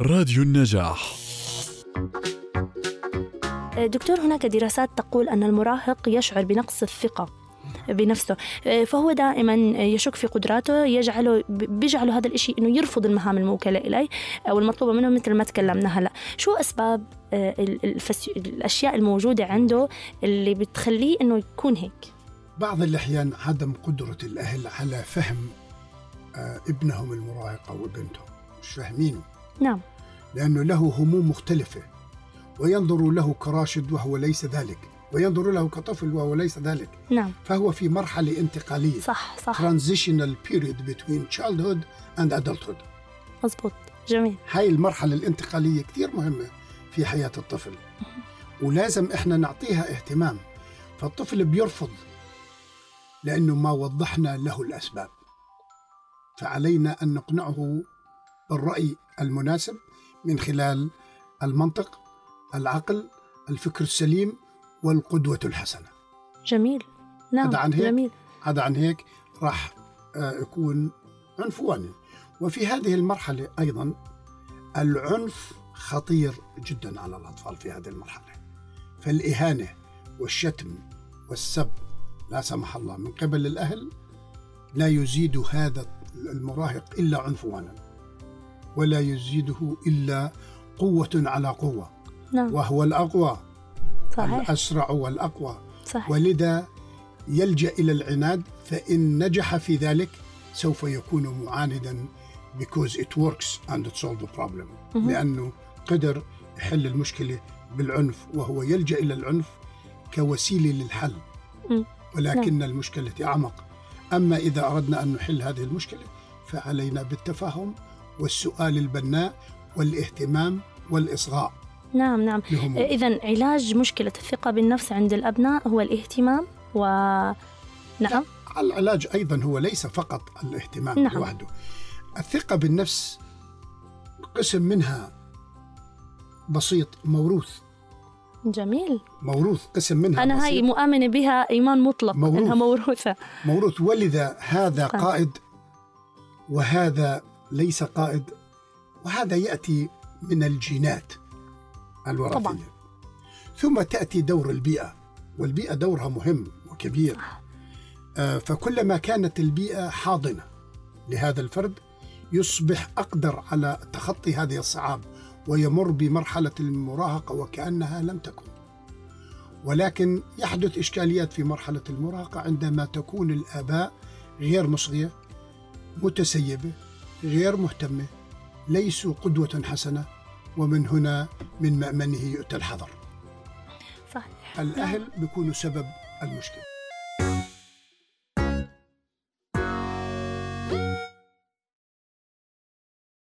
راديو النجاح. دكتور هناك دراسات تقول أن المراهق يشعر بنقص الثقة بنفسه فهو دائما يشك في قدراته يجعله بيجعله هذا الإشي إنه يرفض المهام الموكلة إليه أو المطلوبة منه مثل ما تكلمنا هلا. شو أسباب آه، الفسي... الأشياء الموجودة عنده اللي بتخليه إنه يكون هيك؟ بعض الأحيان عدم قدرة الأهل على فهم آه، ابنهم المراهق أو بنتهم مش فاهمينه. نعم. لأنه له هموم مختلفة. وينظر له كراشد وهو ليس ذلك. وينظر له كطفل وهو ليس ذلك. نعم. فهو في مرحلة انتقالية. صح صح. Transitional period between childhood and adulthood. مزبوط جميل. هاي المرحلة الانتقالية كثير مهمة في حياة الطفل. ولازم إحنا نعطيها اهتمام. فالطفل بيرفض لأنه ما وضحنا له الأسباب. فعلينا أن نقنعه بالرأي المناسب من خلال المنطق العقل الفكر السليم والقدوة الحسنة. جميل. نعم هذا عن هيك؟ جميل. هذا عن هيك راح آه، يكون عنفواني. وفي هذه المرحلة أيضا العنف خطير جدا على الأطفال في هذه المرحلة. فالإهانة والشتم والسب لا سمح الله من قبل الأهل لا يزيد هذا المراهق إلا عنفوانا. ولا يزيده إلا قوة على قوة. نعم. وهو الأقوى صحيح. الأسرع والأقوى. صحيح. ولذا يلجأ إلى العناد فإن نجح في ذلك سوف يكون معاندا because it works and it solved the problem. مهم. لأنه قدر يحل المشكلة بالعنف وهو يلجأ إلى العنف كوسيلة للحل. مم. ولكن المشكلة أعمق. أما إذا أردنا أن نحل هذه المشكلة فعلينا بالتفاهم والسؤال البناء والاهتمام والإصغاء. نعم نعم. إذا علاج مشكلة الثقة بالنفس عند الأبناء هو الاهتمام و نعم. العلاج أيضا هو ليس فقط الاهتمام نعم. لوحده. الثقة بالنفس قسم منها بسيط موروث. جميل. موروث قسم منها أنا بسيط. هاي مؤمنة بها إيمان مطلق موروث. إنها موروثة. موروث. ولذا هذا. قائد وهذا ليس قائد وهذا يأتي من الجينات الوراثية. طبعاً. ثم تأتي دور البيئة والبيئة دورها مهم وكبير. آه، فكلما كانت البيئة حاضنة لهذا الفرد يصبح أقدر على تخطي هذه الصعاب ويمر بمرحلة المراهقة وكأنها لم تكن. ولكن يحدث إشكاليات في مرحلة المراهقة عندما تكون الآباء غير مصغية متسيبة غير مهتمة ليسوا قدوة حسنة ومن هنا من مأمنه يؤتى الحذر. صحيح. الأهل بيكونوا سبب المشكلة.